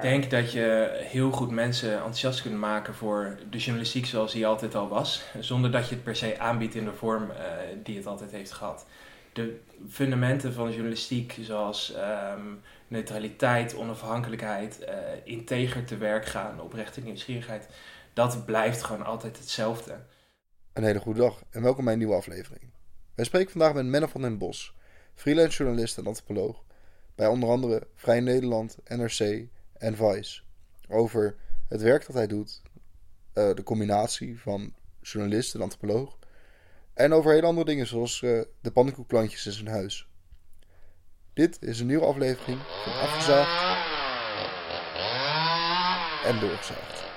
Denk dat je heel goed mensen enthousiast kunt maken voor de journalistiek zoals die altijd al was. Zonder dat je het per se aanbiedt in de vorm eh, die het altijd heeft gehad. De fundamenten van journalistiek zoals ehm, neutraliteit, onafhankelijkheid, uh, integer te werk gaan, oprechte nieuwsgierigheid. Dat blijft gewoon altijd hetzelfde. Een hele goede dag en welkom bij een nieuwe aflevering. Wij spreken vandaag met Menno van den Bos, freelance journalist en antropoloog. Bij onder andere Vrij Nederland, NRC en Vice. Over het werk dat hij doet, uh, de combinatie van journalist en antropoloog. En over hele andere dingen zoals uh, de pannenkoekplantjes in zijn huis. Dit is een nieuwe aflevering van Afgezaagd en Doorgezaagd.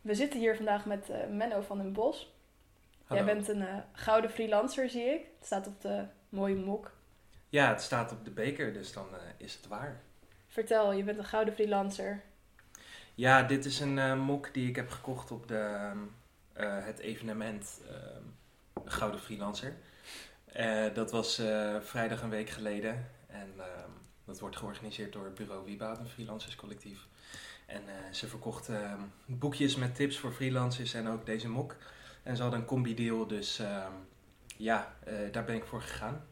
We zitten hier vandaag met uh, Menno van den Bos. Hallo. Jij bent een uh, gouden freelancer, zie ik. Het staat op de mooie mok. Ja, het staat op de beker, dus dan uh, is het waar. Vertel, je bent een gouden freelancer. Ja, dit is een mok die ik heb gekocht op de, het evenement Gouden Freelancer. dat was vrijdag een week geleden. En ehm, dat wordt georganiseerd door Bureau Wieboud, een freelancerscollectief. En uh, ze verkochten uh, boekjes met tips voor freelancers en ook deze mok. En ze hadden een combi-deal, dus uh, ja, uh, daar ben ik voor gegaan.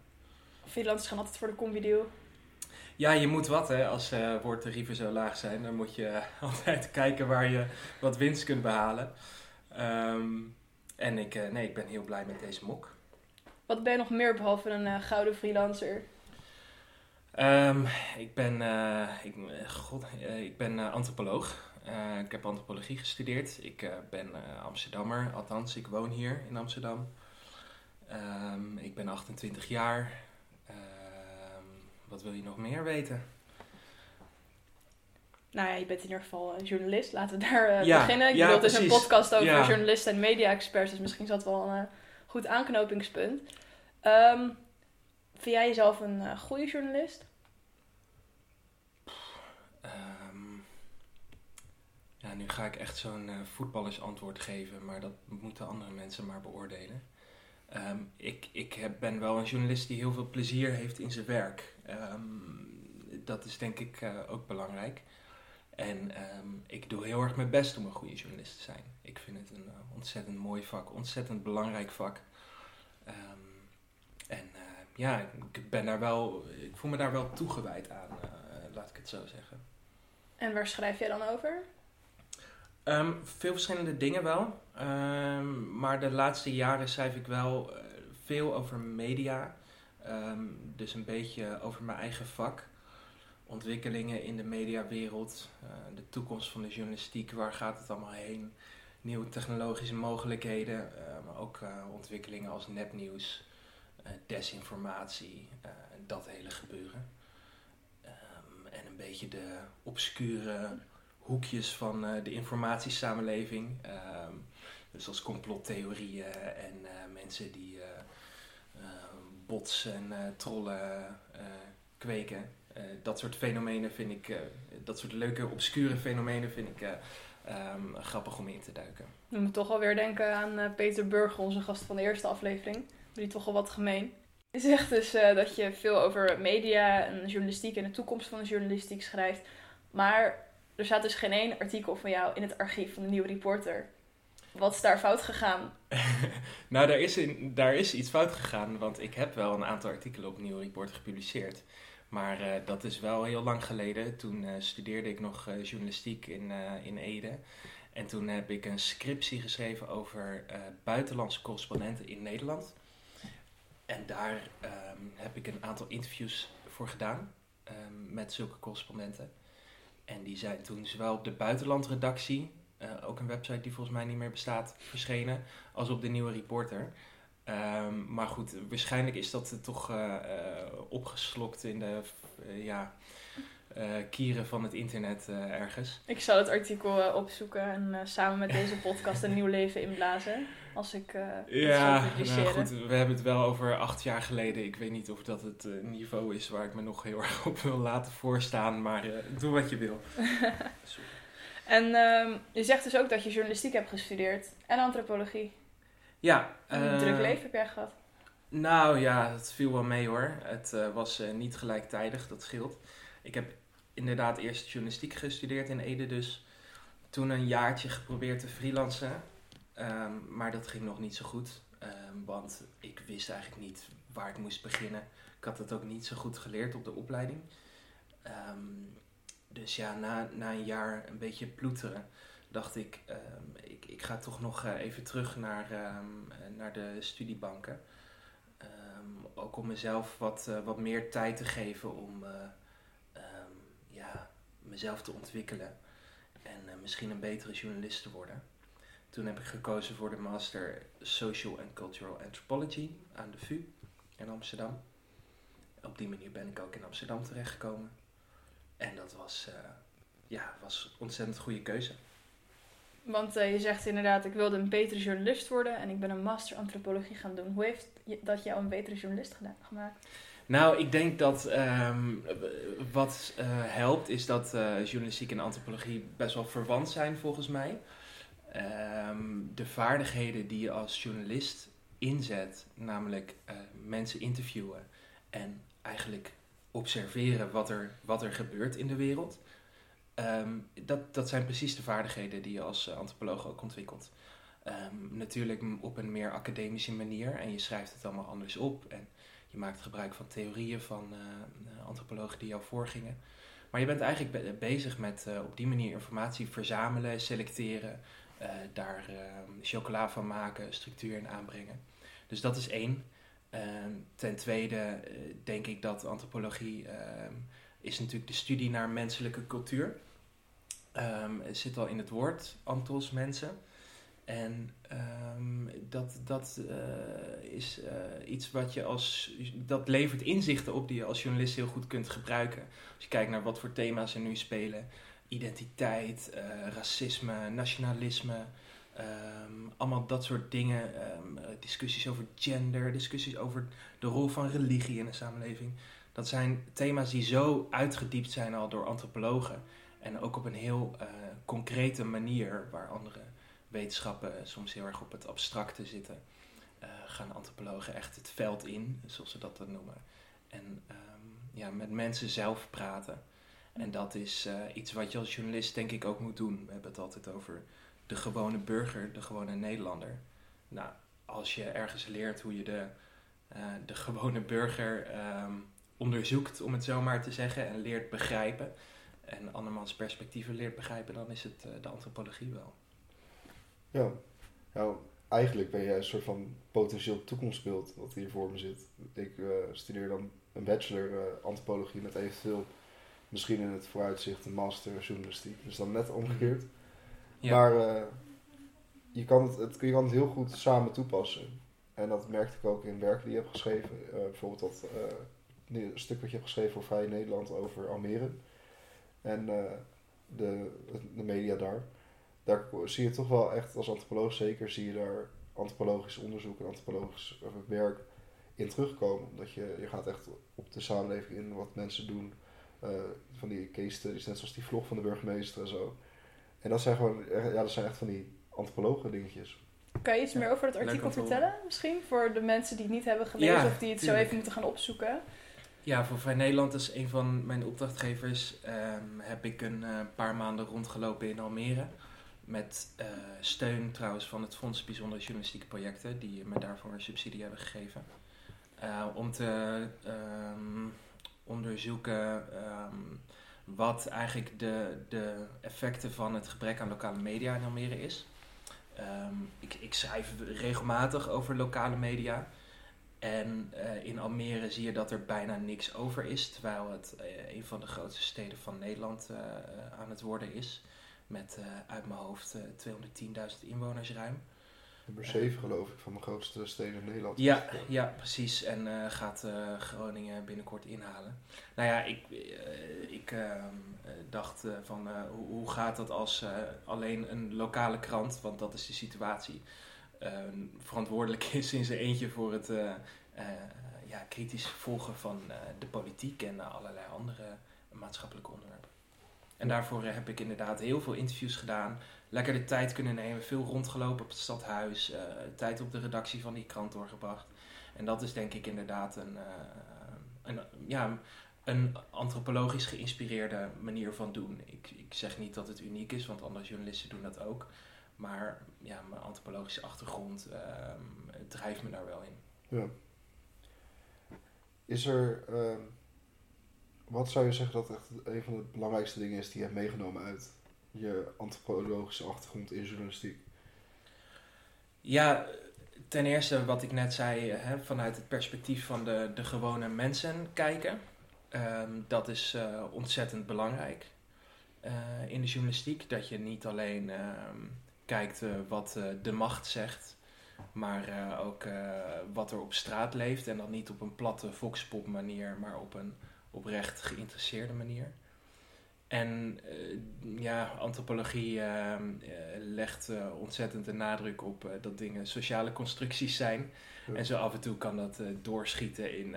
Freelancers gaan altijd voor de combi-deal. Ja, je moet wat hè. Als woordtarieven zo laag zijn, dan moet je altijd kijken waar je wat winst kunt behalen. Um, en ik, nee, ik ben heel blij met deze mok. Wat ben je nog meer behalve een gouden freelancer? Um, ik ben, uh, ik, God, uh, ik ben uh, antropoloog. ik heb antropologie gestudeerd. Ik ben Amsterdammer, althans, ik woon hier in Amsterdam. Um, ik ben 28 jaar. Wat wil je nog meer weten? Nou ja, je bent in ieder geval journalist. Laten we daar ja, beginnen. Ik ja, bedoel, het is een podcast over ja. journalisten en media-experts, dus misschien is dat wel een goed aanknopingspunt. Vind jij jezelf een uh, goede journalist? Um, ja, nu ga ik echt zo'n voetballersantwoord geven, maar dat moeten andere mensen maar beoordelen. Um, ik ik heb, ben wel een journalist die heel veel plezier heeft in zijn werk. Um, dat is denk ik uh, ook belangrijk. En ik doe heel erg mijn best om een goede journalist te zijn. Ik vind het een uh, ontzettend mooi vak, ontzettend belangrijk vak. en ja, ik ben daar wel, ik voel me daar wel toegewijd aan, laat ik het zo zeggen. En waar schrijf jij dan over? Um, veel verschillende dingen wel. Maar de laatste jaren schrijf ik wel veel over media. Um, dus een beetje over mijn eigen vak. Ontwikkelingen in de mediawereld. Uh, de toekomst van de journalistiek. Waar gaat het allemaal heen? Nieuwe technologische mogelijkheden. maar ook ontwikkelingen als nepnieuws. Eh, desinformatie, eh, dat hele gebeuren. Um, en een beetje de obscure hoekjes van de informatiesamenleving. Um, dus als complottheorieën en mensen die bots en trollen kweken. dat soort fenomenen vind ik, dat soort leuke obscure fenomenen vind ik um, grappig om in te duiken. We moeten toch alweer denken aan Peter Burger, onze gast van de eerste aflevering die toch wel wat gemeen. Zegt dus dat je veel over media en journalistiek en de toekomst van de journalistiek schrijft. Maar er staat dus geen één artikel van jou in het archief van de Nieuwe Reporter. Wat is daar fout gegaan? nou, daar is, in, daar is iets fout gegaan, want ik heb wel een aantal artikelen op Nieuwe Reporter gepubliceerd. Maar uh, dat is wel heel lang geleden. Toen uh, studeerde ik nog journalistiek in, in Ede. En toen heb ik een scriptie geschreven over buitenlandse correspondenten in Nederland. En daar ehm, heb ik een aantal interviews voor gedaan um, met zulke correspondenten. En die zijn toen zowel op de buitenlandredactie, uh, ook een website die volgens mij niet meer bestaat, verschenen, als op de nieuwe reporter. Um, maar goed, waarschijnlijk is dat toch uh, uh, opgeslokt in de ja, kieren van het internet ergens. Ik zal het artikel opzoeken en samen met deze podcast een nieuw leven inblazen als ik ja, nou goed, we hebben het wel over acht jaar geleden. Ik weet niet of dat het niveau is waar ik me nog heel erg op wil laten voorstaan, maar doe wat je wil. en ehm, je zegt dus ook dat je journalistiek hebt gestudeerd en antropologie. Ja. Een druk leven heb jij gehad? Nou ja, het viel wel mee hoor. Het was niet gelijktijdig, dat scheelt. ik heb inderdaad eerst journalistiek gestudeerd in Ede, dus toen een jaartje geprobeerd te freelancen. Ehm, maar dat ging nog niet zo goed, ehm, want ik wist eigenlijk niet waar ik moest beginnen. Ik had het ook niet zo goed geleerd op de opleiding. Dus ja, na, na een jaar een beetje ploeteren, dacht ik, ehm, ik, ik ga toch nog eh, even terug naar, ehm, naar de studiebanken. Ehm, ook om mezelf wat, eh, wat meer tijd te geven om eh, ja, mezelf te ontwikkelen. En eh, misschien een betere journalist te worden. Toen heb ik gekozen voor de Master Social and Cultural Anthropology aan de VU in Amsterdam. Op die manier ben ik ook in Amsterdam terechtgekomen. En dat was, eh ja, was een ontzettend goede keuze. Want eh, je zegt inderdaad, ik wilde een betere journalist worden en ik ben een master antropologie gaan doen. Hoe heeft je- dat jou een betere journalist geda- gemaakt? Nou, ik denk dat ehm, wat eh, helpt is dat journalistiek en antropologie best wel verwant zijn volgens mij. Ehm, de vaardigheden die je als journalist inzet, namelijk mensen interviewen en eigenlijk observeren wat er, wat er gebeurt in de wereld. ehm, dat, dat zijn precies de vaardigheden die je als eh, antropoloog ook ontwikkelt. Ehm, natuurlijk op een meer academische manier en je schrijft het allemaal anders op en je maakt gebruik van theorieën van eh, eh, antropologen die jou voorgingen. Maar je bent eigenlijk be- bezig met op die manier informatie verzamelen, selecteren, daar eh, chocola van maken, structuur in aanbrengen. Dus dat is één. Ehm, ten tweede eh, denk ik dat antropologie ehm, is natuurlijk de studie naar menselijke cultuur. Ehm het zit al in het woord, antos, mensen. En dat, dat eh, is eh, iets wat je als. Dat levert inzichten op die je als journalist heel goed kunt gebruiken. Als je kijkt naar wat voor thema's er nu spelen: identiteit, racisme, nationalisme. Ehm, allemaal dat soort dingen. ehm, eh, discussies over gender, discussies over de rol van religie in de samenleving. Dat zijn thema's die zo uitgediept zijn al door antropologen. En ook op een heel eh, concrete manier, waar andere wetenschappen soms heel erg op het abstracte zitten, eh, gaan antropologen echt het veld in, zoals ze dat dan noemen. En ehm, ja, met mensen zelf praten. En dat is eh, iets wat je als journalist denk ik ook moet doen. We hebben het altijd over de gewone burger, de gewone Nederlander. Nou, als je ergens leert hoe je de, eh, de gewone burger ehm, onderzoekt, om het zo maar te zeggen, en leert begrijpen, en andermans perspectieven leert begrijpen, dan is het eh, de antropologie wel. Ja. Nou, eigenlijk ben jij een soort van potentieel toekomstbeeld wat hier voor me zit. Ik eh, studeer dan een bachelor antropologie met eventueel misschien in het vooruitzicht een master journalistiek. Dus dan net omgekeerd. Maar eh, je, kan het, het, je kan het heel goed samen toepassen. En dat merkte ik ook in werk die je hebt geschreven. Eh, bijvoorbeeld dat eh, stuk wat je hebt geschreven voor Vrij Nederland over Almere. En de, de media daar. Daar zie je toch wel echt als antropoloog zeker, zie je daar antropologisch onderzoek en antropologisch werk in terugkomen. Omdat je, je gaat echt op de samenleving in wat mensen doen. Van die case studies, net zoals die vlog van de burgemeester en zo. En dat zijn gewoon, echt- ja, dat zijn echt van die antropologen dingetjes. Kan je iets Ja, meer over het leuk artikel vertellen? Misschien voor de mensen die het niet hebben gelezen Ja, of die het zo even moeten gaan opzoeken. Ja, voor Vrij Nederland is een van mijn opdrachtgevers. ehm, heb ik een eh, paar maanden rondgelopen in Almere. Met eh, steun trouwens van het Fonds Bijzondere Journalistieke Projecten, die me daarvoor een subsidie hebben gegeven. Eh, om te ehm, onderzoeken ehm, wat eigenlijk de, de effecten van het gebrek aan lokale media in Almere is. Ehm, ik, ik schrijf regelmatig over lokale media. En eh, in Almere zie je dat er bijna niks over is, terwijl het eh, een van de grootste steden van Nederland eh, aan het worden is. Met uit mijn hoofd eh, 210.000 inwoners ruim. Nummer 7 geloof ik van de grootste steden in Nederland. Ja, ja precies. En eh, gaat eh, Groningen binnenkort inhalen. Nou ja, ik, eh, ik ehm, eh, dacht van hoe, hoe gaat dat als alleen een lokale krant, want dat is de situatie, eh, verantwoordelijk is in zijn eentje voor het ja, kritisch volgen van de politiek en allerlei andere maatschappelijke onderwerpen. En daarvoor heb ik inderdaad heel veel interviews gedaan. Lekker de tijd kunnen nemen, veel rondgelopen op het stadhuis, eh, tijd op de redactie van die krant doorgebracht. En dat is denk ik inderdaad een, eh, een, ja, een antropologisch geïnspireerde manier van doen. Ik, ik zeg niet dat het uniek is, want andere journalisten doen dat ook. Maar ja, mijn antropologische achtergrond ehm, drijft me daar wel in. Ja. Is er, ehm, wat zou je zeggen dat echt een van de belangrijkste dingen is die je hebt meegenomen uit je antropologische achtergrond in journalistiek? Ja, ten eerste wat ik net zei, hè, vanuit het perspectief van de, de gewone mensen kijken. Ehm, dat is eh, ontzettend belangrijk eh, in de journalistiek. Dat je niet alleen ehm, kijkt eh, wat de macht zegt, maar ook wat er op straat leeft. En dan niet op een platte voxpop manier, maar op een oprecht geïnteresseerde manier. En ja, antropologie ehm, legt ontzettend de nadruk op dat dingen sociale constructies zijn. En zo af en toe kan dat doorschieten in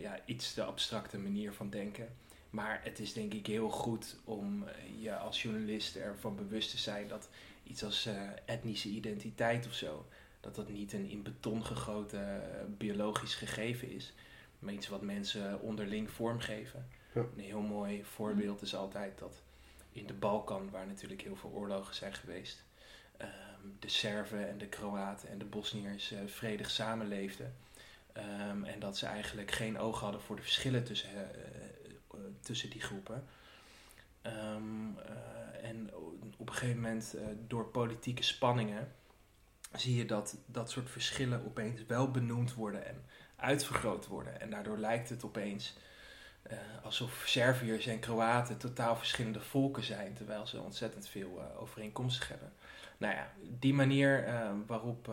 ja, iets te abstracte manier van denken. Maar het is denk ik heel goed om eh, je als journalist ervan bewust te zijn dat iets als etnische identiteit of zo, dat dat niet een in beton gegoten biologisch gegeven is, maar iets wat mensen onderling vormgeven. Een heel mooi voorbeeld is altijd dat in de Balkan, waar natuurlijk heel veel oorlogen zijn geweest, ehm, de Serven en de Kroaten en de Bosniërs vredig samenleefden. Ehm, en dat ze eigenlijk geen oog hadden voor de verschillen tussen, uh, tussen die groepen. Uh, en op een gegeven moment, door politieke spanningen, zie je dat dat soort verschillen opeens wel benoemd worden en uitvergroot worden. En daardoor lijkt het opeens alsof Serviërs en Kroaten totaal verschillende volken zijn, terwijl ze ontzettend veel overeenkomstig hebben. Nou ja, die manier waarop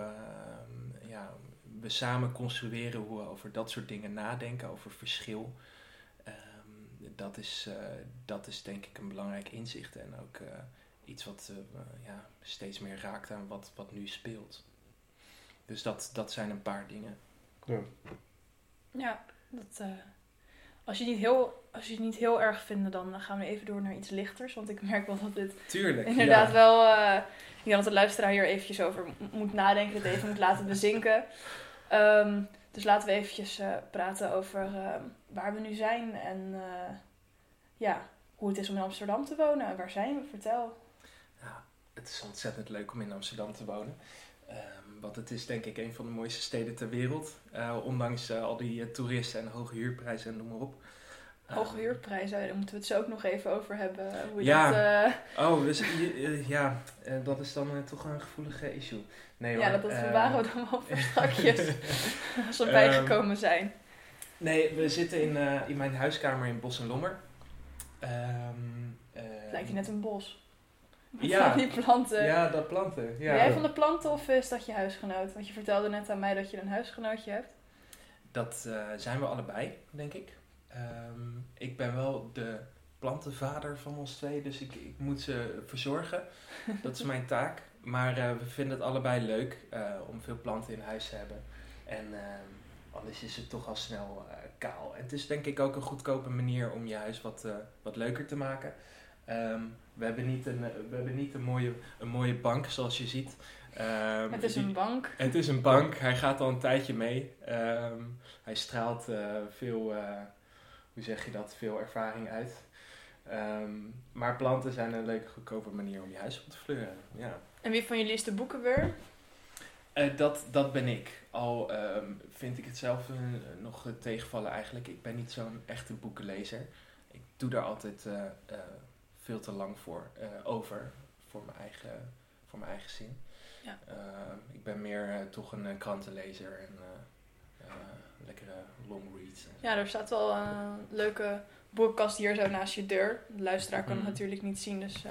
ja, we samen construeren hoe we over dat soort dingen nadenken, over verschil. Ehm, dat, is, uh, dat is denk ik een belangrijk inzicht en ook uh, iets wat uh, ja, steeds meer raakt aan wat, wat nu speelt. Dus dat, dat zijn een paar dingen. Ja, ja dat, als, je niet heel, als je het niet heel erg vindt, dan gaan we even door naar iets lichters. Want ik merk wel dat dit Tuurlijk, inderdaad ja. wel... ik denk dat de luisteraar hier eventjes over moet nadenken, het even moet laten bezinken. Um, dus laten we eventjes uh, praten over uh, waar we nu zijn en uh, ja, hoe het is om in Amsterdam te wonen. Waar zijn we? Vertel. Ja, het is ontzettend leuk om in Amsterdam te wonen. Want het is denk ik een van de mooiste steden ter wereld. ondanks al die toeristen en hoge huurprijzen en noem maar op. Hoge huurprijzen, daar moeten we het zo ook nog even over hebben. Hoe ja, dat, oh, dus, ja, dat is dan toch een gevoelige issue. Nee, ja, dat, dat bewaren we dan wel voor strakjes. als we bijgekomen ehm, zijn. Nee, we zitten in, in mijn huiskamer in Bos en Lommer. Um, Lijkt je net een bos. Ja, die planten. Ja, dat planten. Ja. Ben jij van de planten of is dat je huisgenoot? Want je vertelde net aan mij dat je een huisgenootje hebt. Dat uh, zijn we allebei, denk ik. Um, ik ben wel de plantenvader van ons twee, dus ik, ik moet ze verzorgen. Dat is mijn taak. Maar uh, we vinden het allebei leuk uh, om veel planten in huis te hebben. En uh, anders is het toch al snel kaal. En het is denk ik ook een goedkope manier om je huis wat, wat leuker te maken. Um, we hebben niet, een, we hebben niet een, mooie, een mooie bank zoals je ziet. Um, het is een bank. Het is een bank. Hij gaat al een tijdje mee. Um, hij straalt veel, hoe zeg je dat, veel ervaring uit. maar planten zijn een leuke goedkope manier om je huis op te fleuren. Ja. En wie van jullie is de boekenweur? Uh, dat, dat ben ik. Al vind ik het zelf nog tegenvallen eigenlijk. Ik ben niet zo'n echte boekenlezer. Ik doe daar altijd veel te lang voor over. Voor mijn eigen, voor mijn eigen zin. Ja. Ehm, ik ben meer toch een krantenlezer en lekkere long reads. Ja, er staat wel een leuke boekenkast hier zo naast je deur. De luisteraar kan het mhm. natuurlijk niet zien, dus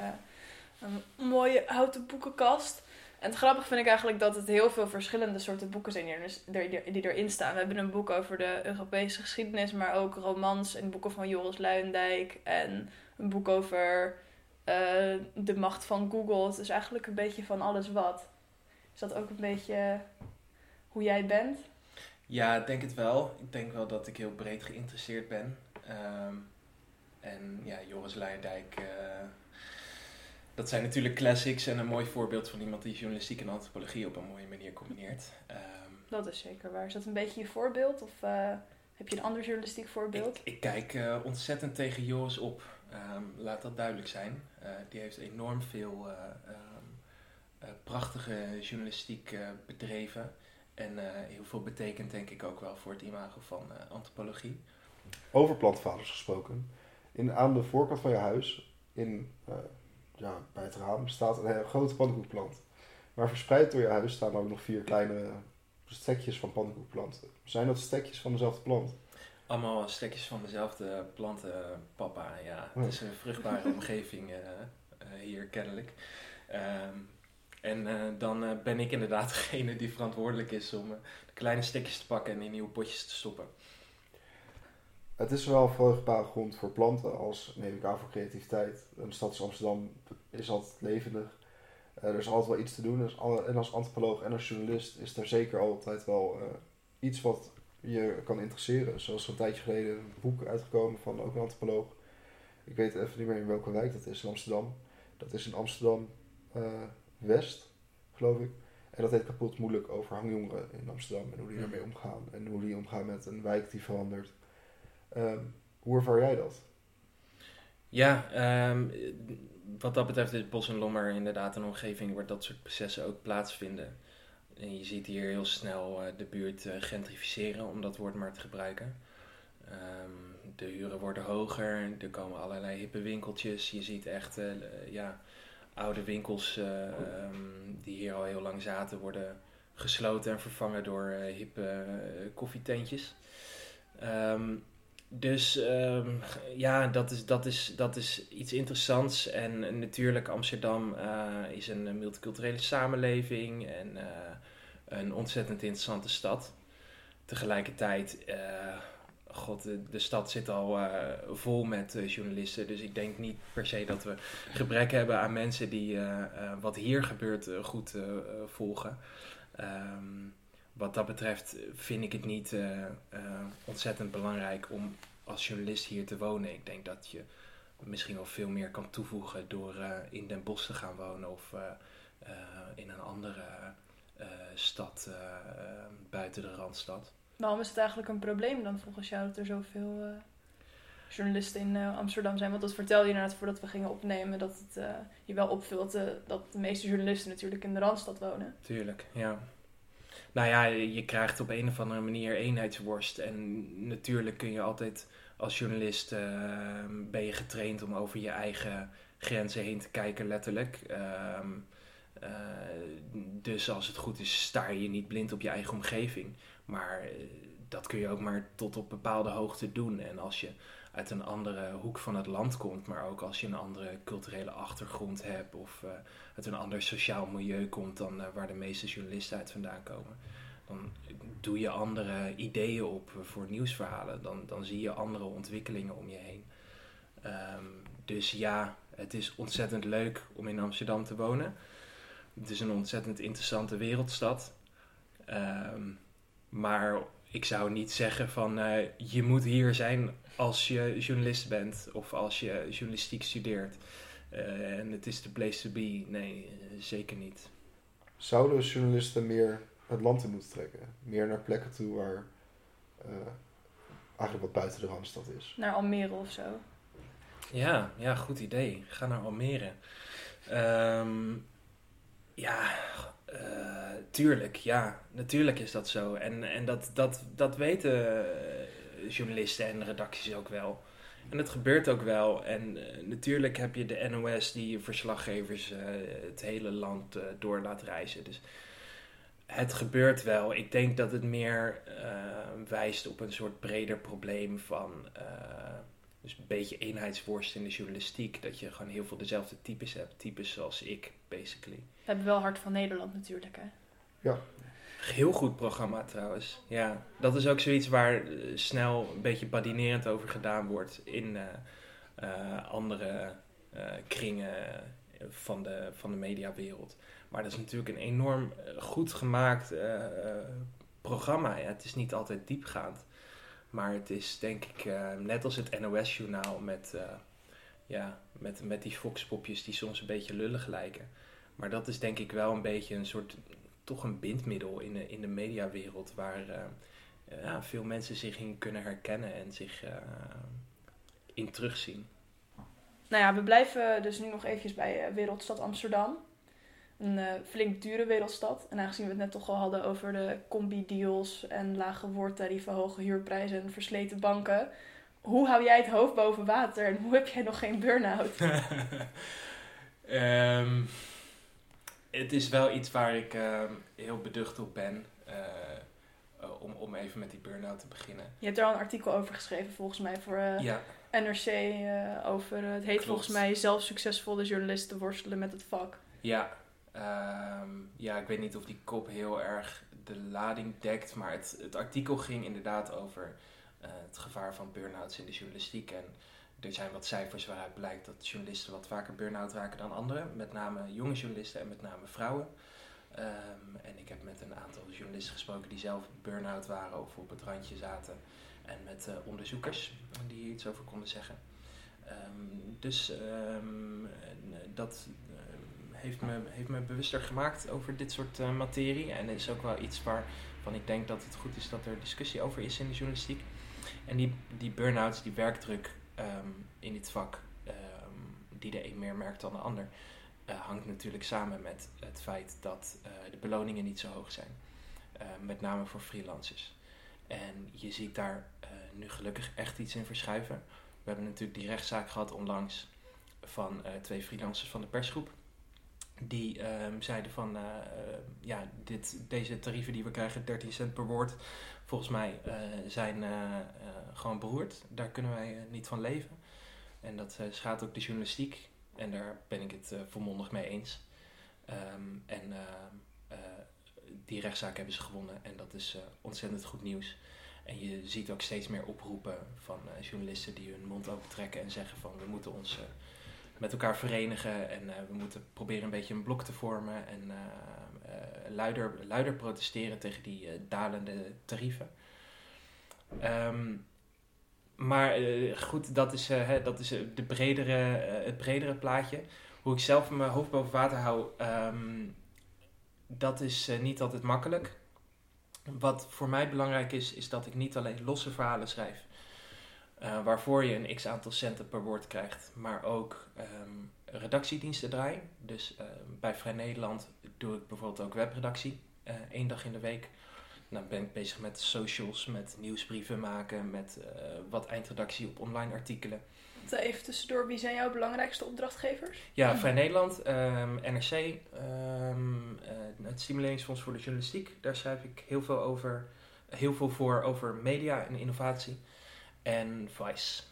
een mooie houten boekenkast. En het grappige vind ik eigenlijk dat het heel veel verschillende soorten boeken zijn die, die erin staan. We hebben een boek over de Europese geschiedenis, maar ook romans en boeken van Joris Luijendijk. En een boek over uh, de macht van Google. Het is eigenlijk een beetje van alles wat. Is dat ook een beetje hoe jij bent? Ja, ik denk het wel. Ik denk wel dat ik heel breed geïnteresseerd ben. Um, en ja, Joris Luijendijk... Uh, dat zijn natuurlijk classics en een mooi voorbeeld van iemand die journalistiek en antropologie op een mooie manier combineert. Um, dat is zeker waar. Is dat een beetje je voorbeeld of uh, Heb je een ander journalistiek voorbeeld? Ik, ik kijk uh, ontzettend tegen Joris op. Um, laat dat duidelijk zijn. Uh, die heeft enorm veel uh, um, prachtige journalistiek bedreven. En heel veel betekent denk ik ook wel voor het imago van antropologie. Over plantvaders gesproken. In, aan de voorkant van je huis, in, ja, bij het raam, staat een grote pannenkoekplant. Maar verspreid door je huis staan ook nog vier kleine stekjes van pannenkoekplanten. Zijn dat stekjes van dezelfde plant? Allemaal stekjes van dezelfde planten, papa. Ja, het is een vruchtbare omgeving uh, uh, hier kennelijk. Um, en uh, dan ben ik inderdaad degene die verantwoordelijk is om de kleine stekjes te pakken en in nieuwe potjes te stoppen. Het is zowel vruchtbare grond voor planten als, neem ik aan, voor creativiteit. Een stad als Amsterdam is altijd levendig. er is altijd wel iets te doen. En als antropoloog en als journalist is er zeker altijd wel iets wat je kan interesseren. Zoals een tijdje geleden een boek uitgekomen van ook een antropoloog. Ik weet even niet meer in welke wijk dat is in Amsterdam. Dat is in Amsterdam uh, West, geloof ik. En dat heet kapot moeilijk over hangjongeren in Amsterdam en hoe die daarmee omgaan. En hoe die omgaan met een wijk die verandert. Um, hoe ervaar jij dat? Ja, um, wat dat betreft is Bos en Lommer inderdaad een omgeving waar dat soort processen ook plaatsvinden. En je ziet hier heel snel uh, de buurt uh, gentrificeren, om dat woord maar te gebruiken. Um, de huren worden hoger, er komen allerlei hippe winkeltjes. Je ziet echt uh, ja, oude winkels um, die hier al heel lang zaten worden gesloten en vervangen door hippe koffietentjes. Um, dus ja, dat is, dat, is, dat is iets interessants. En natuurlijk, Amsterdam is een multiculturele samenleving en een ontzettend interessante stad. Tegelijkertijd, uh, god, de, stad zit al vol met journalisten. Dus ik denk niet per se dat we gebrek hebben aan mensen die wat hier gebeurt goed volgen. Um, wat dat betreft vind ik het niet ontzettend belangrijk om als journalist hier te wonen. Ik denk dat je misschien wel veel meer kan toevoegen door in Den Bosch te gaan wonen of in een andere stad buiten de Randstad. Waarom is het eigenlijk een probleem dan volgens jou dat er zoveel journalisten in Amsterdam zijn? Want dat vertelde je inderdaad voordat we gingen opnemen, dat het je wel opvult dat de meeste journalisten natuurlijk in de Randstad wonen. Tuurlijk, ja. Nou ja, je krijgt op een of andere manier eenheidsworst. En natuurlijk kun je altijd als journalist uh, ben je getraind om over je eigen grenzen heen te kijken, letterlijk. Uh, uh, dus als het goed is, sta je niet blind op je eigen omgeving. Maar eh, dat kun je ook maar tot op bepaalde hoogte doen. En als je uit een andere hoek van het land komt, maar ook als je een andere culturele achtergrond hebt of uh, uit een ander sociaal milieu komt dan waar de meeste journalisten uit vandaan komen, dan doe je andere ideeën op voor nieuwsverhalen. Dan, dan zie je andere ontwikkelingen om je heen. Um, dus ja, het is ontzettend leuk om in Amsterdam te wonen. Het is een ontzettend interessante wereldstad. Um, maar ik zou niet zeggen van uh, je moet hier zijn als je journalist bent of als je journalistiek studeert. Uh, en het is de place to be. Nee, uh, zeker niet. Zouden journalisten meer het land in moeten trekken? Meer naar plekken toe waar eigenlijk wat buiten de Randstad is? Naar Almere of zo? Ja, ja goed idee. Ga naar Almere. Um, ja, uh, tuurlijk, ja, natuurlijk is dat zo. En, en dat, dat, dat weten journalisten en redacties ook wel. En het gebeurt ook wel. En uh, natuurlijk heb je de NOS die verslaggevers het hele land door laat reizen. Dus het gebeurt wel. Ik denk dat het meer wijst op een soort breder probleem van dus een beetje eenheidsworst in de journalistiek. Dat je gewoon heel veel dezelfde types hebt. Types zoals ik, basically. We hebben wel Hart van Nederland natuurlijk, hè? Ja. Heel goed programma trouwens. Ja, dat is ook zoiets waar uh, snel een beetje badinerend over gedaan wordt in uh, uh, andere kringen van de, van de mediawereld. Maar dat is natuurlijk een enorm goed gemaakt programma. Ja. Het is niet altijd diepgaand. Maar het is denk ik net als het NOS-journaal met, ja, met, met die foxpopjes die soms een beetje lullig lijken. Maar dat is denk ik wel een beetje een soort toch een bindmiddel in de, in de mediawereld waar uh, ja, veel mensen zich in kunnen herkennen en zich eh, in terugzien. Nou ja, we blijven dus nu nog eventjes bij eh, Wereldstad Amsterdam. Een eh, flink dure wereldstad. En aangezien we het net toch al hadden over de combi-deals en lage woordtarieven, hoge huurprijzen en versleten banken. Hoe hou jij het hoofd boven water en hoe heb jij nog geen burn-out? Ehm, het is wel iets waar ik ehm, heel beducht op ben. eh, eh, om, om even met die burn-out te beginnen. Je hebt er al een artikel over geschreven volgens mij voor Ja, NRC. over, het heet Klopt. volgens mij zelf succesvolle journalisten worstelen met het vak. ja, ehm, ja, ik weet niet of die kop heel erg de lading dekt. Maar het, het artikel ging inderdaad over eh, het gevaar van burn-outs in de journalistiek. En er zijn wat cijfers waaruit blijkt dat journalisten wat vaker burn-out raken dan anderen. Met name jonge journalisten en met name vrouwen. Ehm, en ik heb met een aantal journalisten gesproken die zelf burn-out waren of op het randje zaten. En met eh, onderzoekers die hier iets over konden zeggen. Ehm, dus eh, dat heeft, me, heeft me bewuster gemaakt over dit soort eh, materie. En is ook wel iets waarvan ik denk dat het goed is dat er discussie over is in de journalistiek. En die, die burn-outs, die werkdruk ehm, in dit vak, ehm, die de een meer merkt dan de ander, eh, hangt natuurlijk samen met het feit dat eh, de beloningen niet zo hoog zijn. Eh, met name voor freelancers. En je ziet daar nu gelukkig echt iets in verschuiven. We hebben natuurlijk die rechtszaak gehad onlangs van twee freelancers van de persgroep. Die ehm, zeiden van, eh, eh, ja, dit, deze tarieven die we krijgen, 13 cent per woord, volgens mij eh, zijn eh, gewoon beroerd. Daar kunnen wij niet van leven. En dat schaadt ook de journalistiek. En daar ben ik het volmondig mee eens. Ehm, en die rechtszaak hebben ze gewonnen. En dat is ontzettend goed nieuws. En je ziet ook steeds meer oproepen van journalisten die hun mond open trekken en zeggen van we moeten ons met elkaar verenigen en eh, we moeten proberen een beetje een blok te vormen en eh, eh, luider, luider protesteren tegen die dalende tarieven. Ehm, maar goed, dat is, hè, dat is de bredere, het bredere plaatje. Hoe ik zelf mijn hoofd boven water hou, ehm, dat is niet altijd makkelijk. Wat voor mij belangrijk is, is dat ik niet alleen losse verhalen schrijf. Eh, waarvoor je een x aantal centen per woord krijgt, maar ook ehm, redactiediensten draai. Dus eh, bij Vrij Nederland doe ik bijvoorbeeld ook webredactie, eh, één dag in de week. Dan ben ik bezig met socials, met nieuwsbrieven maken, met eh, wat eindredactie op online artikelen. Even tussendoor, wie zijn jouw belangrijkste opdrachtgevers? Ja, Vrij Nederland, ehm, NRC, ehm, het Stimuleringsfonds voor de Journalistiek. Daar schrijf ik heel veel over, heel veel voor over media en innovatie. En Vice.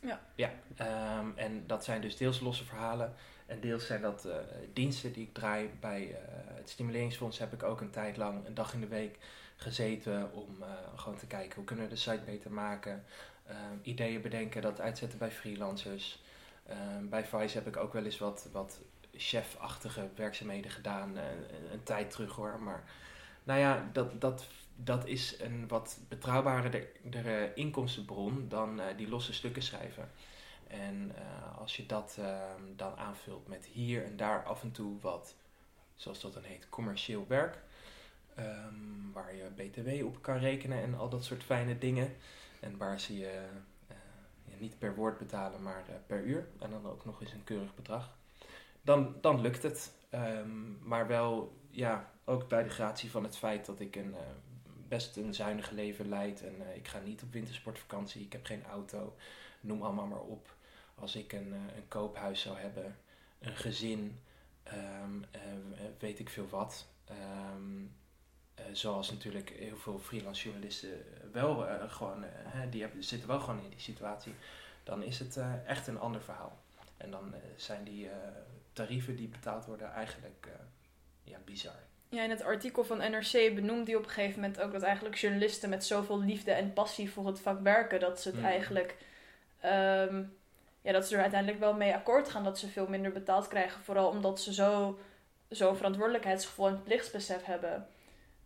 Ja. Ja, ehm, en dat zijn dus deels losse verhalen. En deels zijn dat eh, diensten die ik draai. Bij eh, het Stimuleringsfonds heb ik ook een tijd lang, een dag in de week, gezeten om eh, gewoon te kijken hoe kunnen we de site beter maken. Ehm, ideeën bedenken, dat uitzetten bij freelancers. Ehm, bij Vice heb ik ook wel eens wat, wat chefachtige werkzaamheden gedaan, een, een tijd terug hoor. Maar nou ja, dat, dat, dat is een wat betrouwbaardere inkomstenbron dan eh, die losse stukken schrijven. En eh, als je dat ehm, dan aanvult met hier en daar af en toe wat, zoals dat dan heet, commercieel werk. ehm, waar je BTW op kan rekenen en al dat soort fijne dingen. En waar ze je eh, niet per woord betalen, maar per uur. En dan ook nog eens een keurig bedrag. Dan, dan lukt het. Ehm, maar wel, ja, ook bij de gratie van het feit dat ik een, best een zuinig leven leid. En eh, ik ga niet op wintersportvakantie, ik heb geen auto. Noem allemaal maar op. Als ik een, eh, een koophuis zou hebben, een gezin, ehm, eh, weet ik veel wat. Ehm, eh, zoals natuurlijk heel veel freelance journalisten wel gewoon, die zitten wel gewoon in die situatie. Dan is het echt een ander verhaal. En dan zijn die tarieven die betaald worden eigenlijk ja, bizar. Ja, in het artikel van NRC benoemt hij op een gegeven moment ook dat eigenlijk journalisten met zoveel liefde en passie voor het vak werken, dat ze het Mm. eigenlijk, ehm, ja, dat ze er uiteindelijk wel mee akkoord gaan dat ze veel minder betaald krijgen. Vooral omdat ze zo, zo'n verantwoordelijkheidsgevoel en plichtsbesef hebben.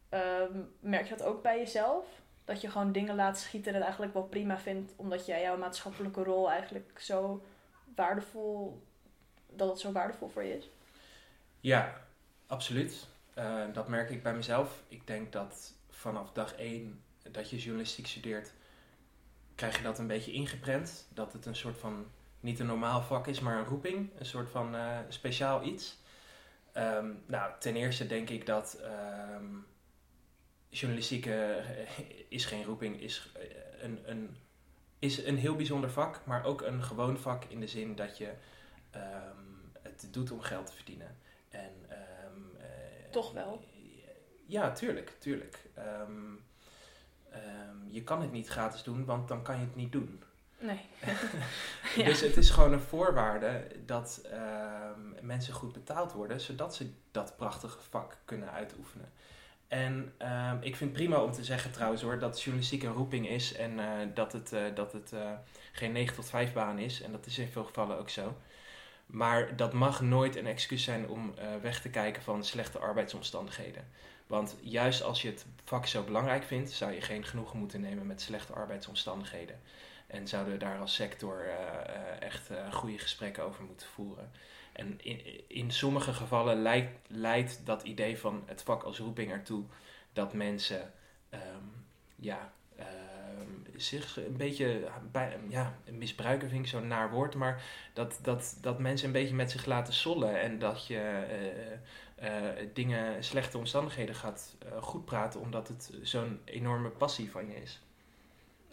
Ehm, merk je dat ook bij jezelf? Dat je gewoon dingen laat schieten en het eigenlijk wel prima vindt, omdat jij jouw maatschappelijke rol eigenlijk zo waardevol, dat het zo waardevol voor je is? Ja, absoluut. Eh, dat merk ik bij mezelf. Ik denk dat vanaf dag één dat je journalistiek studeert, krijg je dat een beetje ingeprent. Dat het een soort van, niet een normaal vak is, maar een roeping. Een soort van eh, speciaal iets. Ehm, nou, ten eerste denk ik dat ehm, journalistiek eh, is geen roeping, is een, een, is een heel bijzonder vak, maar ook een gewoon vak in de zin dat je ehm, het doet om geld te verdienen. Toch wel? Ja, tuurlijk, tuurlijk. Ehm, ehm, je kan het niet gratis doen, want dan kan je het niet doen. Nee. Ja. Dus het is gewoon een voorwaarde dat ehm, mensen goed betaald worden, zodat ze dat prachtige vak kunnen uitoefenen. En ik vind het prima om te zeggen trouwens hoor, dat journalistiek een roeping is en eh, dat het, eh, dat het eh, geen 9 tot 5 baan is. En dat is in veel gevallen ook zo. Maar dat mag nooit een excuus zijn om eh, weg te kijken van slechte arbeidsomstandigheden. Want juist als je het vak zo belangrijk vindt, zou je geen genoegen moeten nemen met slechte arbeidsomstandigheden. En zouden we daar als sector eh, eh, echt goede gesprekken over moeten voeren. En in, in sommige gevallen leidt, leidt dat idee van het vak als roeping ertoe dat mensen ehm, ja, zich een beetje ja, misbruiken vind ik zo'n naar woord, maar dat, dat, dat mensen een beetje met zich laten sollen en dat je eh, eh, dingen, slechte omstandigheden gaat eh, goed praten omdat het zo'n enorme passie van je is.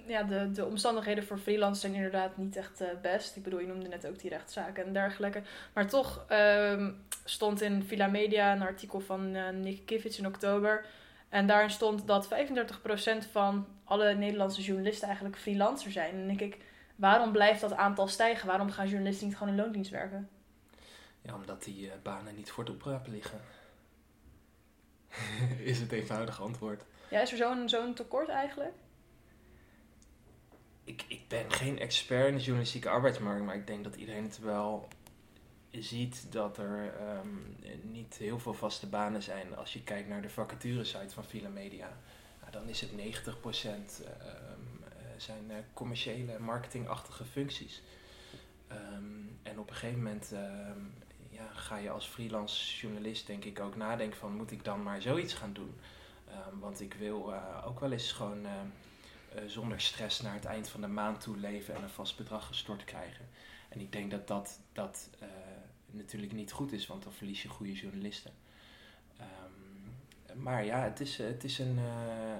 ja, de, de omstandigheden voor freelancers zijn inderdaad niet echt eh, best. Ik bedoel, je noemde net ook die rechtszaken en dergelijke. Maar toch ehm, stond in Villa Media een artikel van Nick Kivits in oktober. En daarin stond dat 35% van alle Nederlandse journalisten eigenlijk freelancer zijn. En dan denk ik, waarom blijft dat aantal stijgen? Waarom gaan journalisten niet gewoon in loondienst werken? Ja, omdat die eh, banen niet voor het oprapen liggen. is het eenvoudige antwoord. Ja, is er zo'n zo'n tekort eigenlijk? Ik, ik ben geen expert in de journalistieke arbeidsmarkt, maar ik denk dat iedereen het wel ziet dat er ehm, niet heel veel vaste banen zijn. Als je kijkt naar de vacaturesite van Villa Media, nou, dan is het 90% ehm, eh, zijn eh, commerciële, marketingachtige functies. Ehm, en op een gegeven moment ja, ga je als freelance journalist denk ik ook nadenken van moet ik dan maar zoiets gaan doen? Want ik wil eh, ook wel eens gewoon zonder stress naar het eind van de maand toe leven en een vast bedrag gestort krijgen. En ik denk dat dat, dat natuurlijk niet goed is, want dan verlies je goede journalisten. Ehm, maar ja, het is, het is een eh,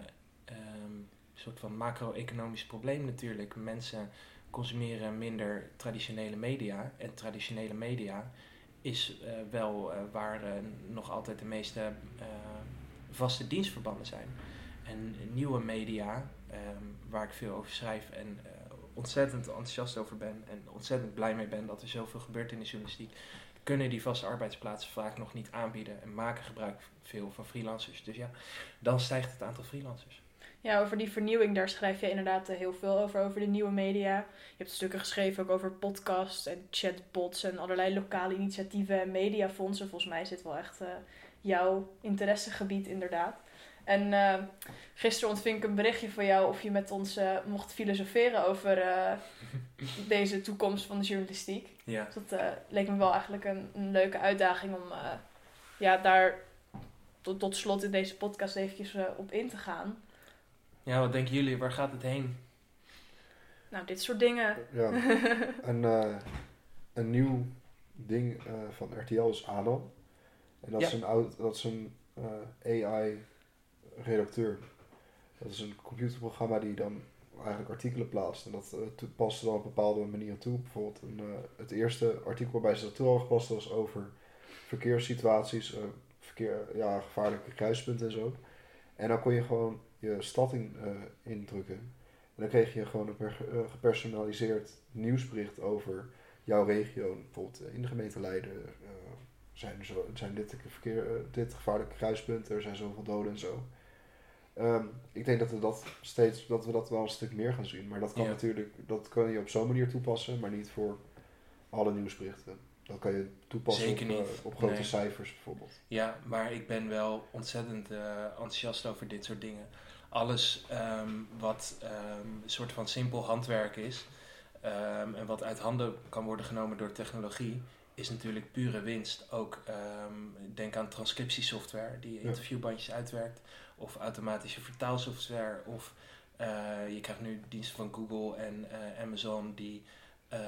ehm, soort van macro-economisch probleem natuurlijk. Mensen consumeren minder traditionele media. En traditionele media is eh, wel eh, waar eh, nog altijd de meeste eh, vaste dienstverbanden zijn. En nieuwe media, ehm, waar ik veel over schrijf en eh, ontzettend enthousiast over ben en ontzettend blij mee ben dat er zoveel gebeurt in de journalistiek, kunnen die vaste arbeidsplaatsen vaak nog niet aanbieden en maken gebruik veel van freelancers. Dus ja, dan stijgt het aantal freelancers. Ja, over die vernieuwing, daar schrijf je inderdaad eh, heel veel over, over de nieuwe media. Je hebt stukken geschreven ook over podcasts en chatbots en allerlei lokale initiatieven en mediafondsen. Volgens mij dit wel echt eh, jouw interessegebied inderdaad. En eh, gisteren ontving ik een berichtje van jou of je met ons eh, mocht filosoferen over eh, deze toekomst van de journalistiek. Ja. Dus dat eh, leek me wel eigenlijk een, een leuke uitdaging om eh, ja, daar tot, tot slot in deze podcast eventjes eh, op in te gaan. ja, wat denken jullie? Waar gaat het heen? Nou, dit soort dingen. Ja, een, eh, een nieuw ding eh, van RTL is Adam. En dat Ja. is een, oud, dat is een eh, AI-redacteur. Dat is een computerprogramma die dan eigenlijk artikelen plaatst. En dat eh, past er dan op bepaalde manieren toe. Bijvoorbeeld een, eh, het eerste artikel waarbij ze dat toe hadden gepast was over verkeerssituaties, eh, verkeer, ja, gevaarlijke kruispunten en zo. En dan kon je gewoon je stad in, indrukken. En dan kreeg je gewoon een per- gepersonaliseerd nieuwsbericht over jouw regio. Bijvoorbeeld in de gemeente Leiden zijn, zijn dit, dit gevaarlijke kruispunten, er zijn zoveel doden en zo. Ehm, ik denk dat we dat steeds, dat we dat wel een stuk meer gaan zien. Maar dat kan Ja. natuurlijk, dat kan je op zo'n manier toepassen, maar niet voor alle nieuwsberichten. Dat kan je toepassen Zeker op, eh, niet. op grote Nee. cijfers bijvoorbeeld. Ja, maar ik ben wel ontzettend eh, enthousiast over dit soort dingen. Alles ehm, wat ehm, een soort van simpel handwerk is en wat uit handen kan worden genomen door technologie, is natuurlijk pure winst. Ook denk aan transcriptiesoftware die Ja. interviewbandjes uitwerkt. Of automatische vertaalsoftware. Of eh, je krijgt nu diensten van Google en eh, Amazon die ehm,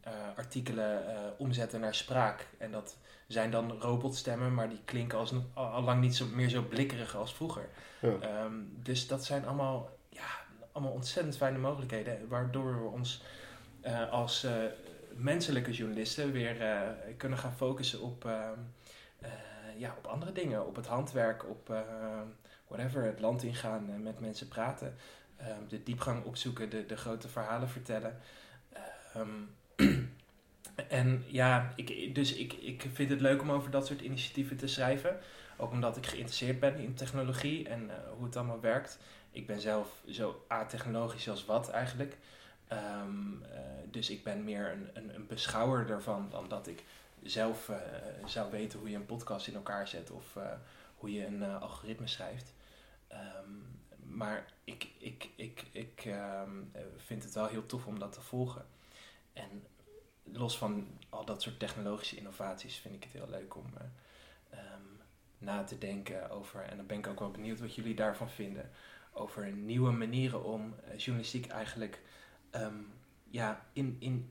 eh, artikelen omzetten naar spraak. En dat zijn dan robotstemmen, maar die klinken als, al, lang niet zo, meer zo blikkerig als vroeger. Ja. Ehm, dus dat zijn allemaal, ja, allemaal ontzettend fijne mogelijkheden, waardoor we ons als menselijke journalisten weer kunnen gaan focussen op, ehm, eh, ja, op andere dingen, op het handwerk, op whatever, het land ingaan, met mensen praten, ehm, de diepgang opzoeken, de, de grote verhalen vertellen. Ehm, en ja, ik, dus ik, ik vind het leuk om over dat soort initiatieven te schrijven. Ook omdat ik geïnteresseerd ben in technologie en eh, hoe het allemaal werkt. Ik ben zelf zo a-technologisch als wat eigenlijk. Ehm, eh, dus ik ben meer een, een, een beschouwer daarvan dan dat ik zelf eh, zou weten hoe je een podcast in elkaar zet of hoe je een algoritme schrijft. Ehm, maar ik, ik, ik, ik ehm, eh, vind het wel heel tof om dat te volgen. En los van al dat soort technologische innovaties vind ik het heel leuk om eh, ehm, na te denken over, en dan ben ik ook wel benieuwd wat jullie daarvan vinden, over nieuwe manieren om eh, journalistiek eigenlijk ja, in, in,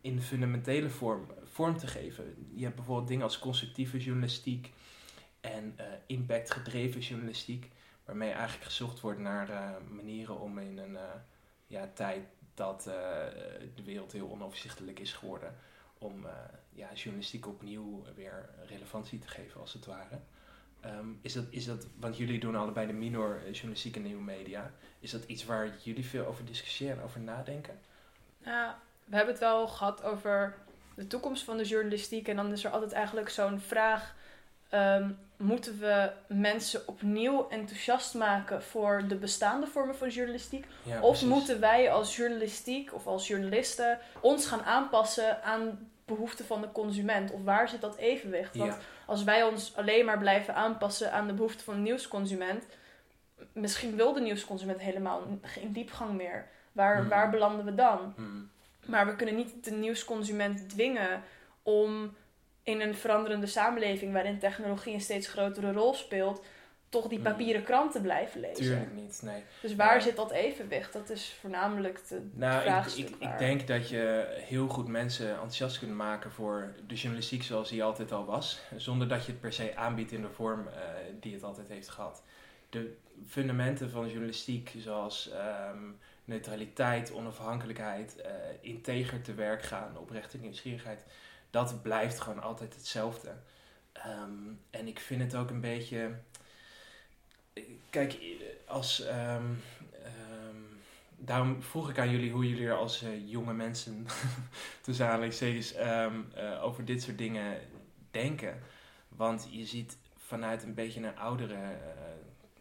in fundamentele vorm, vorm te geven. Je hebt bijvoorbeeld dingen als constructieve journalistiek en eh, impactgedreven journalistiek, waarmee eigenlijk gezocht wordt naar eh, manieren om in een eh, ja, tijd dat eh, de wereld heel onoverzichtelijk is geworden, om ja, journalistiek opnieuw weer relevantie te geven, als het ware. Ehm, is, dat, is dat, want jullie doen allebei de minor journalistiek en nieuwe media. Is dat iets waar jullie veel over discussiëren en over nadenken? Ja, we hebben het wel gehad over de toekomst van de journalistiek. En dan is er altijd eigenlijk zo'n vraag: ehm, moeten we mensen opnieuw enthousiast maken voor de bestaande vormen van journalistiek? Ja, of precies. moeten wij als journalistiek of als journalisten ons gaan aanpassen aan behoeften van de consument? Of waar zit dat evenwicht? Want Ja, als wij ons alleen maar blijven aanpassen aan de behoeften van de nieuwsconsument, misschien wil de nieuwsconsument helemaal geen diepgang meer. Waar, Hmm. waar belanden we dan? mm, Maar we kunnen niet de nieuwsconsument dwingen om in een veranderende samenleving waarin technologie een steeds grotere rol speelt, toch die Hmm. papieren krant te blijven lezen. tuurlijk niet, nee. Dus waar zit dat evenwicht? Dat is voornamelijk de Nou, ik, vraagstuk. ik, ik denk dat je heel goed mensen enthousiast kunt maken voor de journalistiek zoals die altijd al was. Zonder dat je het per se aanbiedt in de vorm eh, die het altijd heeft gehad. De fundamenten van journalistiek zoals ehm, neutraliteit, onafhankelijkheid, eh, integer te werk gaan, oprechte nieuwsgierigheid. Dat blijft gewoon altijd hetzelfde. Ehm, en ik vind het ook een beetje... Kijk, als... ehm, ehm, daarom vroeg ik aan jullie hoe jullie er als eh, jonge mensen tussen aanhalingstekens ehm, eh, over dit soort dingen denken. Want je ziet vanuit een beetje een oudere eh,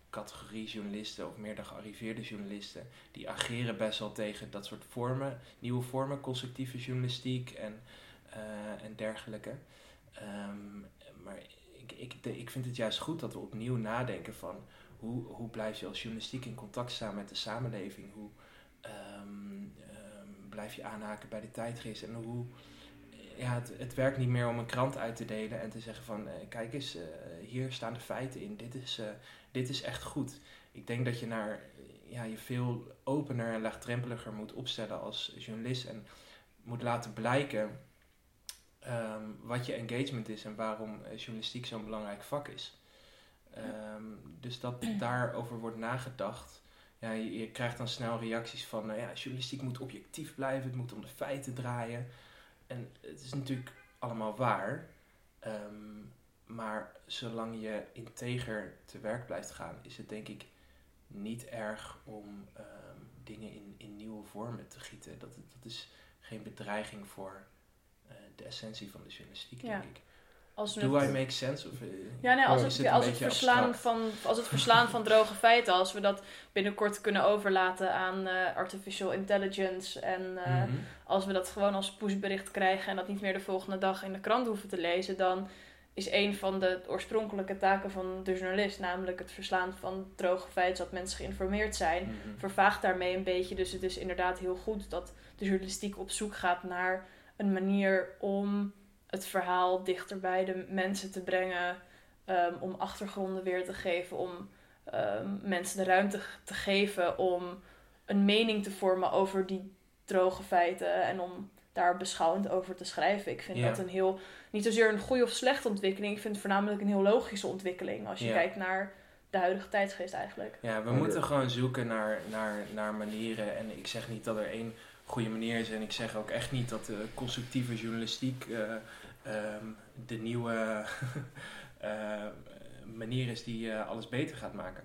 categorie journalisten of meer de gearriveerde journalisten, die ageren best wel tegen dat soort vormen, nieuwe vormen, constructieve journalistiek en, eh, en dergelijke. Ehm, maar ik, ik, ik vind het juist goed dat we opnieuw nadenken van hoe, hoe blijf je als journalistiek in contact staan met de samenleving? Hoe ehm, ehm, blijf je aanhaken bij de tijdgeest? En hoe, ja, het, werkt niet meer om een krant uit te delen en te zeggen van, eh, kijk eens, eh, hier staan de feiten in, dit is, dit is echt goed. Ik denk dat je naar, ja, je veel opener en laagdrempeliger moet opstellen als journalist en moet laten blijken ehm, wat je engagement is en waarom eh, journalistiek zo'n belangrijk vak is. Ehm, dus dat daarover wordt nagedacht. Ja, je, je krijgt dan snel reacties van, nou ja, journalistiek moet objectief blijven, het moet om de feiten draaien. En het is natuurlijk allemaal waar. Ehm, maar zolang je integer te werk blijft gaan, is het denk ik niet erg om dingen in, in nieuwe vormen te gieten. Dat, dat is geen bedreiging voor de essentie van de journalistiek, Ja. denk ik. Als we Do het- I make sense? Of, eh, Ja, nee, als, het, als, het verslaan abstract? van, als het verslaan van droge feiten, als we dat binnenkort kunnen overlaten aan eh, artificial intelligence en eh, Mhm. als we dat gewoon als pushbericht krijgen en dat niet meer de volgende dag in de krant hoeven te lezen, dan is een van de oorspronkelijke taken van de journalist, namelijk het verslaan van droge feiten, zodat mensen geïnformeerd zijn, Mhm. vervaagt daarmee een beetje. Dus het is inderdaad heel goed dat de journalistiek op zoek gaat naar een manier om het verhaal dichter bij de mensen te brengen, ehm, om achtergronden weer te geven, om ehm, mensen de ruimte te geven om een mening te vormen over die droge feiten en om daar beschouwend over te schrijven. Ik vind Ja. dat een heel, niet zozeer een goede of slechte ontwikkeling, ik vind het voornamelijk een heel logische ontwikkeling als je Ja. kijkt naar de huidige tijdsgeest eigenlijk. Ja, we moeten gewoon zoeken naar, naar, naar manieren. En ik zeg niet dat er één goede manier is. En ik zeg ook echt niet dat de constructieve journalistiek eh, ehm, de nieuwe eh, manier is die eh, alles beter gaat maken.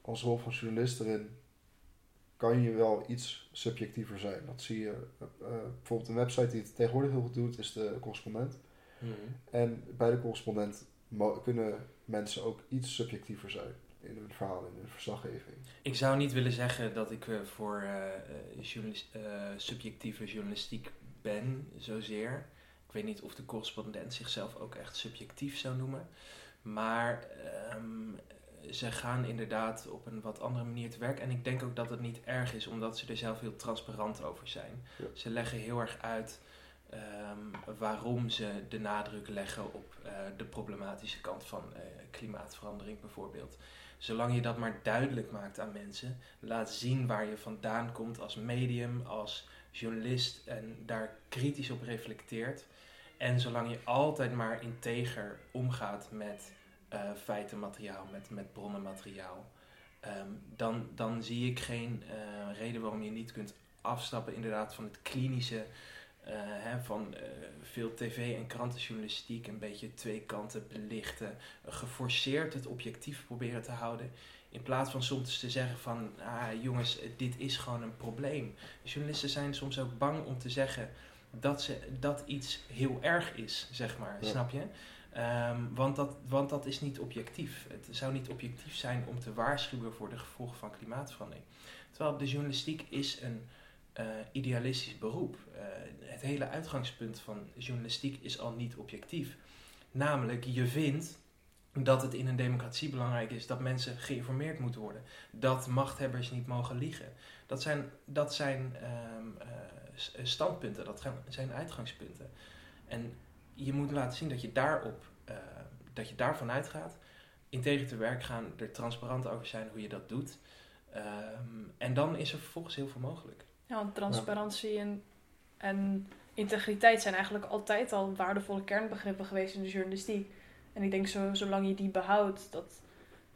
Als rol van journalist erin kan je wel iets subjectiever zijn. Dat zie je bijvoorbeeld een website die het tegenwoordig heel goed doet, is de correspondent. En bij de correspondent kunnen mensen ook iets subjectiever zijn in hun verhaal, in hun verslaggeving. Ik zou niet willen zeggen dat ik eh, voor eh, eh, journalis- subjectieve journalistiek ben, zozeer. Ik weet niet of de correspondent zichzelf ook echt subjectief zou noemen. Maar ehm, ze gaan inderdaad op een wat andere manier te werk. En ik denk ook dat het niet erg is, omdat ze er zelf heel transparant over zijn. Ja. Ze leggen heel erg uit ehm, waarom ze de nadruk leggen op de problematische kant van klimaatverandering bijvoorbeeld. Zolang je dat maar duidelijk maakt aan mensen, laat zien waar je vandaan komt als medium, als journalist en daar kritisch op reflecteert. En zolang je altijd maar integer omgaat met eh, feitenmateriaal, met, met bronnenmateriaal, ehm, dan, dan zie ik geen eh, reden waarom je niet kunt afstappen inderdaad van het klinische, hè, van eh, veel tv- en krantenjournalistiek, een beetje twee kanten belichten, geforceerd het objectief proberen te houden. In plaats van soms te zeggen van, ah jongens, eh, dit is gewoon een probleem. Journalisten zijn soms ook bang om te zeggen dat, ze, dat iets heel erg is, zeg maar. Ja. Snap je? Ehm, want, dat, want dat is niet objectief. Het zou niet objectief zijn om te waarschuwen voor de gevolgen van klimaatverandering. Terwijl de journalistiek is een eh, idealistisch beroep. Eh, het hele uitgangspunt van journalistiek is al niet objectief. Namelijk, je vindt dat het in een democratie belangrijk is dat mensen geïnformeerd moeten worden. Dat machthebbers niet mogen liegen. Dat zijn, dat zijn ehm, eh, standpunten, dat zijn uitgangspunten. En je moet laten zien dat je daarop, dat je daarvan uitgaat. Integer te werk gaan, er transparant over zijn hoe je dat doet. Ehm, en dan is er vervolgens heel veel mogelijk. Ja, want transparantie en, en integriteit zijn eigenlijk altijd al waardevolle kernbegrippen geweest in de journalistiek. En ik denk zo, zolang je die behoudt, dat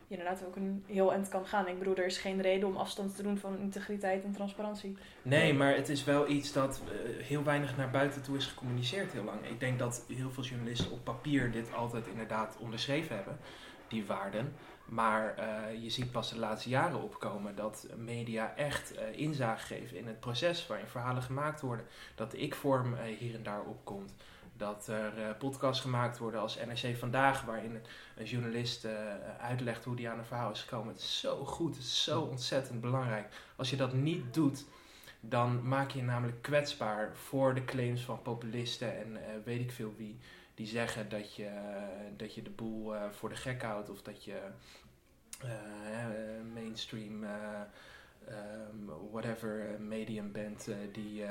je inderdaad ook een heel eind kan gaan. Ik bedoel, er is geen reden om afstand te doen van integriteit en transparantie. Nee, maar het is wel iets dat eh, heel weinig naar buiten toe is gecommuniceerd heel lang. Ik denk dat heel veel journalisten op papier dit altijd inderdaad onderschreven hebben, die waarden. Maar eh, je ziet pas de laatste jaren opkomen dat media echt eh, inzage geven in het proces waarin verhalen gemaakt worden. Dat de ik-vorm eh, hier en daar opkomt. Dat er podcasts gemaakt worden als NRC Vandaag, waarin een journalist uitlegt hoe die aan een verhaal is gekomen. Het is zo goed, het is zo ontzettend belangrijk. Als je dat niet doet, dan maak je je namelijk kwetsbaar voor de claims van populisten en weet ik veel wie. Die zeggen dat je, dat je de boel eh, voor de gek houdt of dat je eh, eh, mainstream, eh, ehm, whatever medium bent die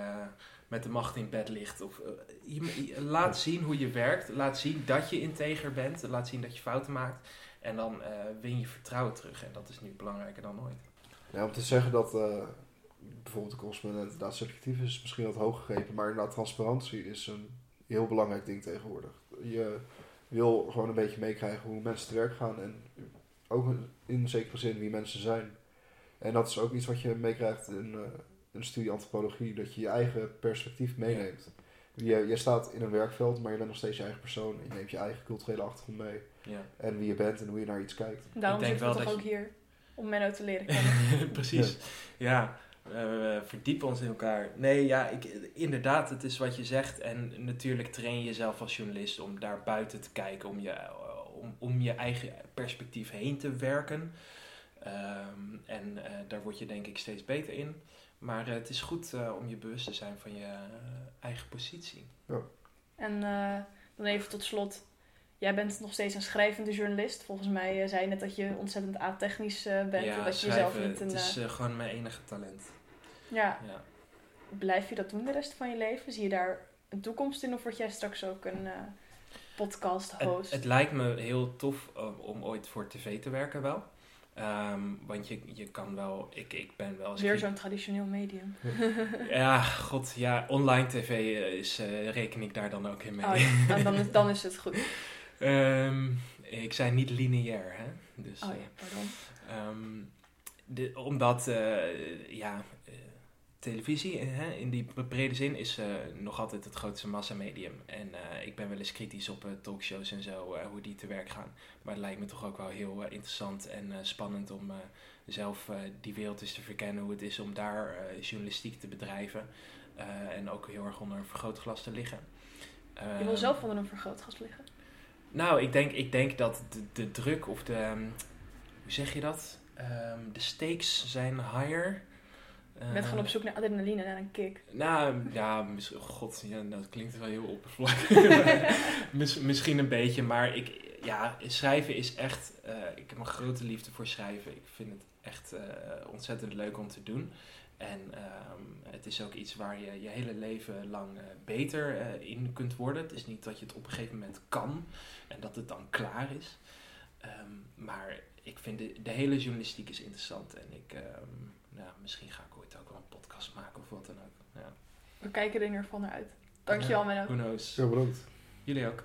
met de macht in bed ligt. Of, je, je- laat zien hoe je werkt, laat zien dat je integer bent, laat zien dat je fouten maakt. En dan win je vertrouwen terug en dat is nu belangrijker dan ooit. Ja, om te zeggen dat bijvoorbeeld de correspondent inderdaad subjectief is, is misschien wat hoog gegrepen, maar inderdaad transparantie is een heel belangrijk ding tegenwoordig. Je wil gewoon een beetje meekrijgen hoe mensen te werk gaan en ook in zekere zin wie mensen zijn. En dat is ook iets wat je meekrijgt in eh, een studie antropologie, dat je je eigen perspectief meeneemt. Je, je staat in een werkveld, maar je bent nog steeds je eigen persoon. Je neemt je eigen culturele achtergrond mee. Ja. En wie je bent en hoe je naar iets kijkt. Daarom denk zitten we wel toch dat ook hier, om Menno te leren kennen. Precies. Ja, we verdiepen ons in elkaar. Nee, ja, ik, inderdaad, het is wat je zegt. En natuurlijk train je jezelf als journalist om daar buiten te kijken, om je, eh, om, om je eigen perspectief heen te werken. Ehm, en eh, daar word je denk ik steeds beter in. Maar eh, het is goed eh, om je bewust te zijn van je eh, eigen positie. En eh, dan even tot slot. Jij bent nog steeds een schrijvende journalist. Volgens mij eh, zei je net dat je ontzettend a-technisch eh, bent. en dat je jezelf schrijven, niet een. het is eh, eh, gewoon mijn enige talent. Ja, Ja. blijf je dat doen de rest van je leven? Zie je daar een toekomst in? Of word jij straks ook een eh, podcast Het, host? het lijkt me heel tof om, om ooit voor tv te werken wel. Ehm, want je, je kan wel, ik, ik ben wel. Weer zo'n traditioneel medium. Ja, god, ja, online tv is, eh, reken ik daar dan ook in mee. Oh, ja. Nou, dan, is, dan is het goed. Ehm, ik zei niet lineair, hè. Dus, Oh eh, ja, pardon. Ehm, de, omdat, eh, ja, eh, televisie eh, hè, in die brede zin is eh, nog altijd het grootste massamedium. En eh, ik ben wel eens kritisch op talkshows en zo, hoe die te werk gaan. Maar het lijkt me toch ook wel heel interessant en spannend om zelf die wereld eens te verkennen. Hoe het is om daar journalistiek te bedrijven. en ook heel erg onder een vergrootglas te liggen. Je wil Ehm, zelf onder een vergrootglas liggen. nou, ik denk, ik denk dat de, de druk of de. ehm, hoe zeg je dat? Ehm, de stakes zijn higher. Je bent gewoon op Eh, zoek naar adrenaline, naar een kick. Nou, ja, mis- god, ja, dat klinkt wel heel oppervlakkig. Mis- misschien een beetje, maar ik, ja, schrijven is echt. eh, ik heb een grote liefde voor schrijven. Ik vind het echt eh, ontzettend leuk om te doen. En ehm, het is ook iets waar je je hele leven lang eh, beter eh, in kunt worden. Het is niet dat je het op een gegeven moment kan en dat het dan klaar is. Ehm, maar ik vind de, de hele journalistiek is interessant. En ik, ehm, nou, misschien ga ik ooit ook wel een podcast maken of wat dan ook. Ja. We kijken er in ieder geval naar uit. Dankjewel, Menno. Who knows. Ja, bedankt. Jullie ook.